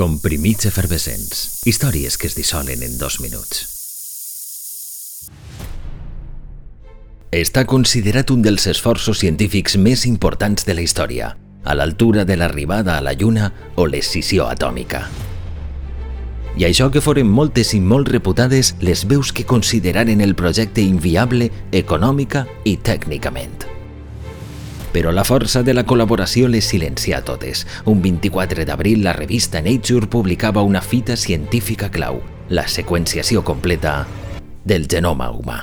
Comprimits efervescents. Històries que es dissolen en dos minuts. Està considerat un dels esforços científics més importants de la història, a l'altura de l'arribada a la Lluna o l'escissió atòmica. I això que foren moltes i molt reputades les veus que consideraren el projecte inviable econòmica i tècnicament però la força de la col·laboració les silencia totes. Un 24 d'abril la revista Nature publicava una fita científica clau, la seqüenciació completa del genoma humà.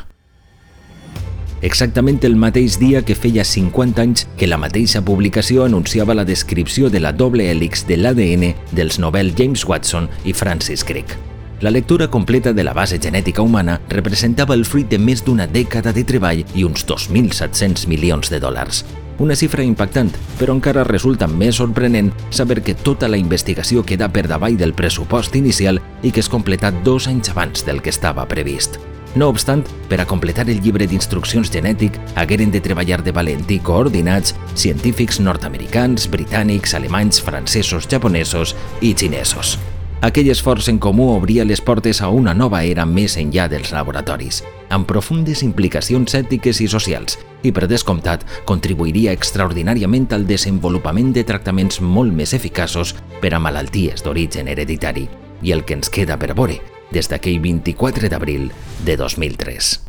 Exactament el mateix dia que feia 50 anys que la mateixa publicació anunciava la descripció de la doble hèlix de l'ADN dels Nobel James Watson i Francis Crick. La lectura completa de la base genètica humana representava el fruit de més d'una dècada de treball i uns 2.700 milions de dòlars. Una xifra impactant, però encara resulta més sorprenent saber que tota la investigació queda per davall del pressupost inicial i que es completa dos anys abans del que estava previst. No obstant, per a completar el llibre d'instruccions genètic hagueren de treballar de valent i coordinats científics nord-americans, britànics, alemanys, francesos, japonesos i xinesos. Aquell esforç en comú obria les portes a una nova era més enllà dels laboratoris, amb profundes implicacions ètiques i socials, i per descomptat contribuiria extraordinàriament al desenvolupament de tractaments molt més eficaços per a malalties d'origen hereditari, i el que ens queda per veure des d'aquell 24 d'abril de 2003.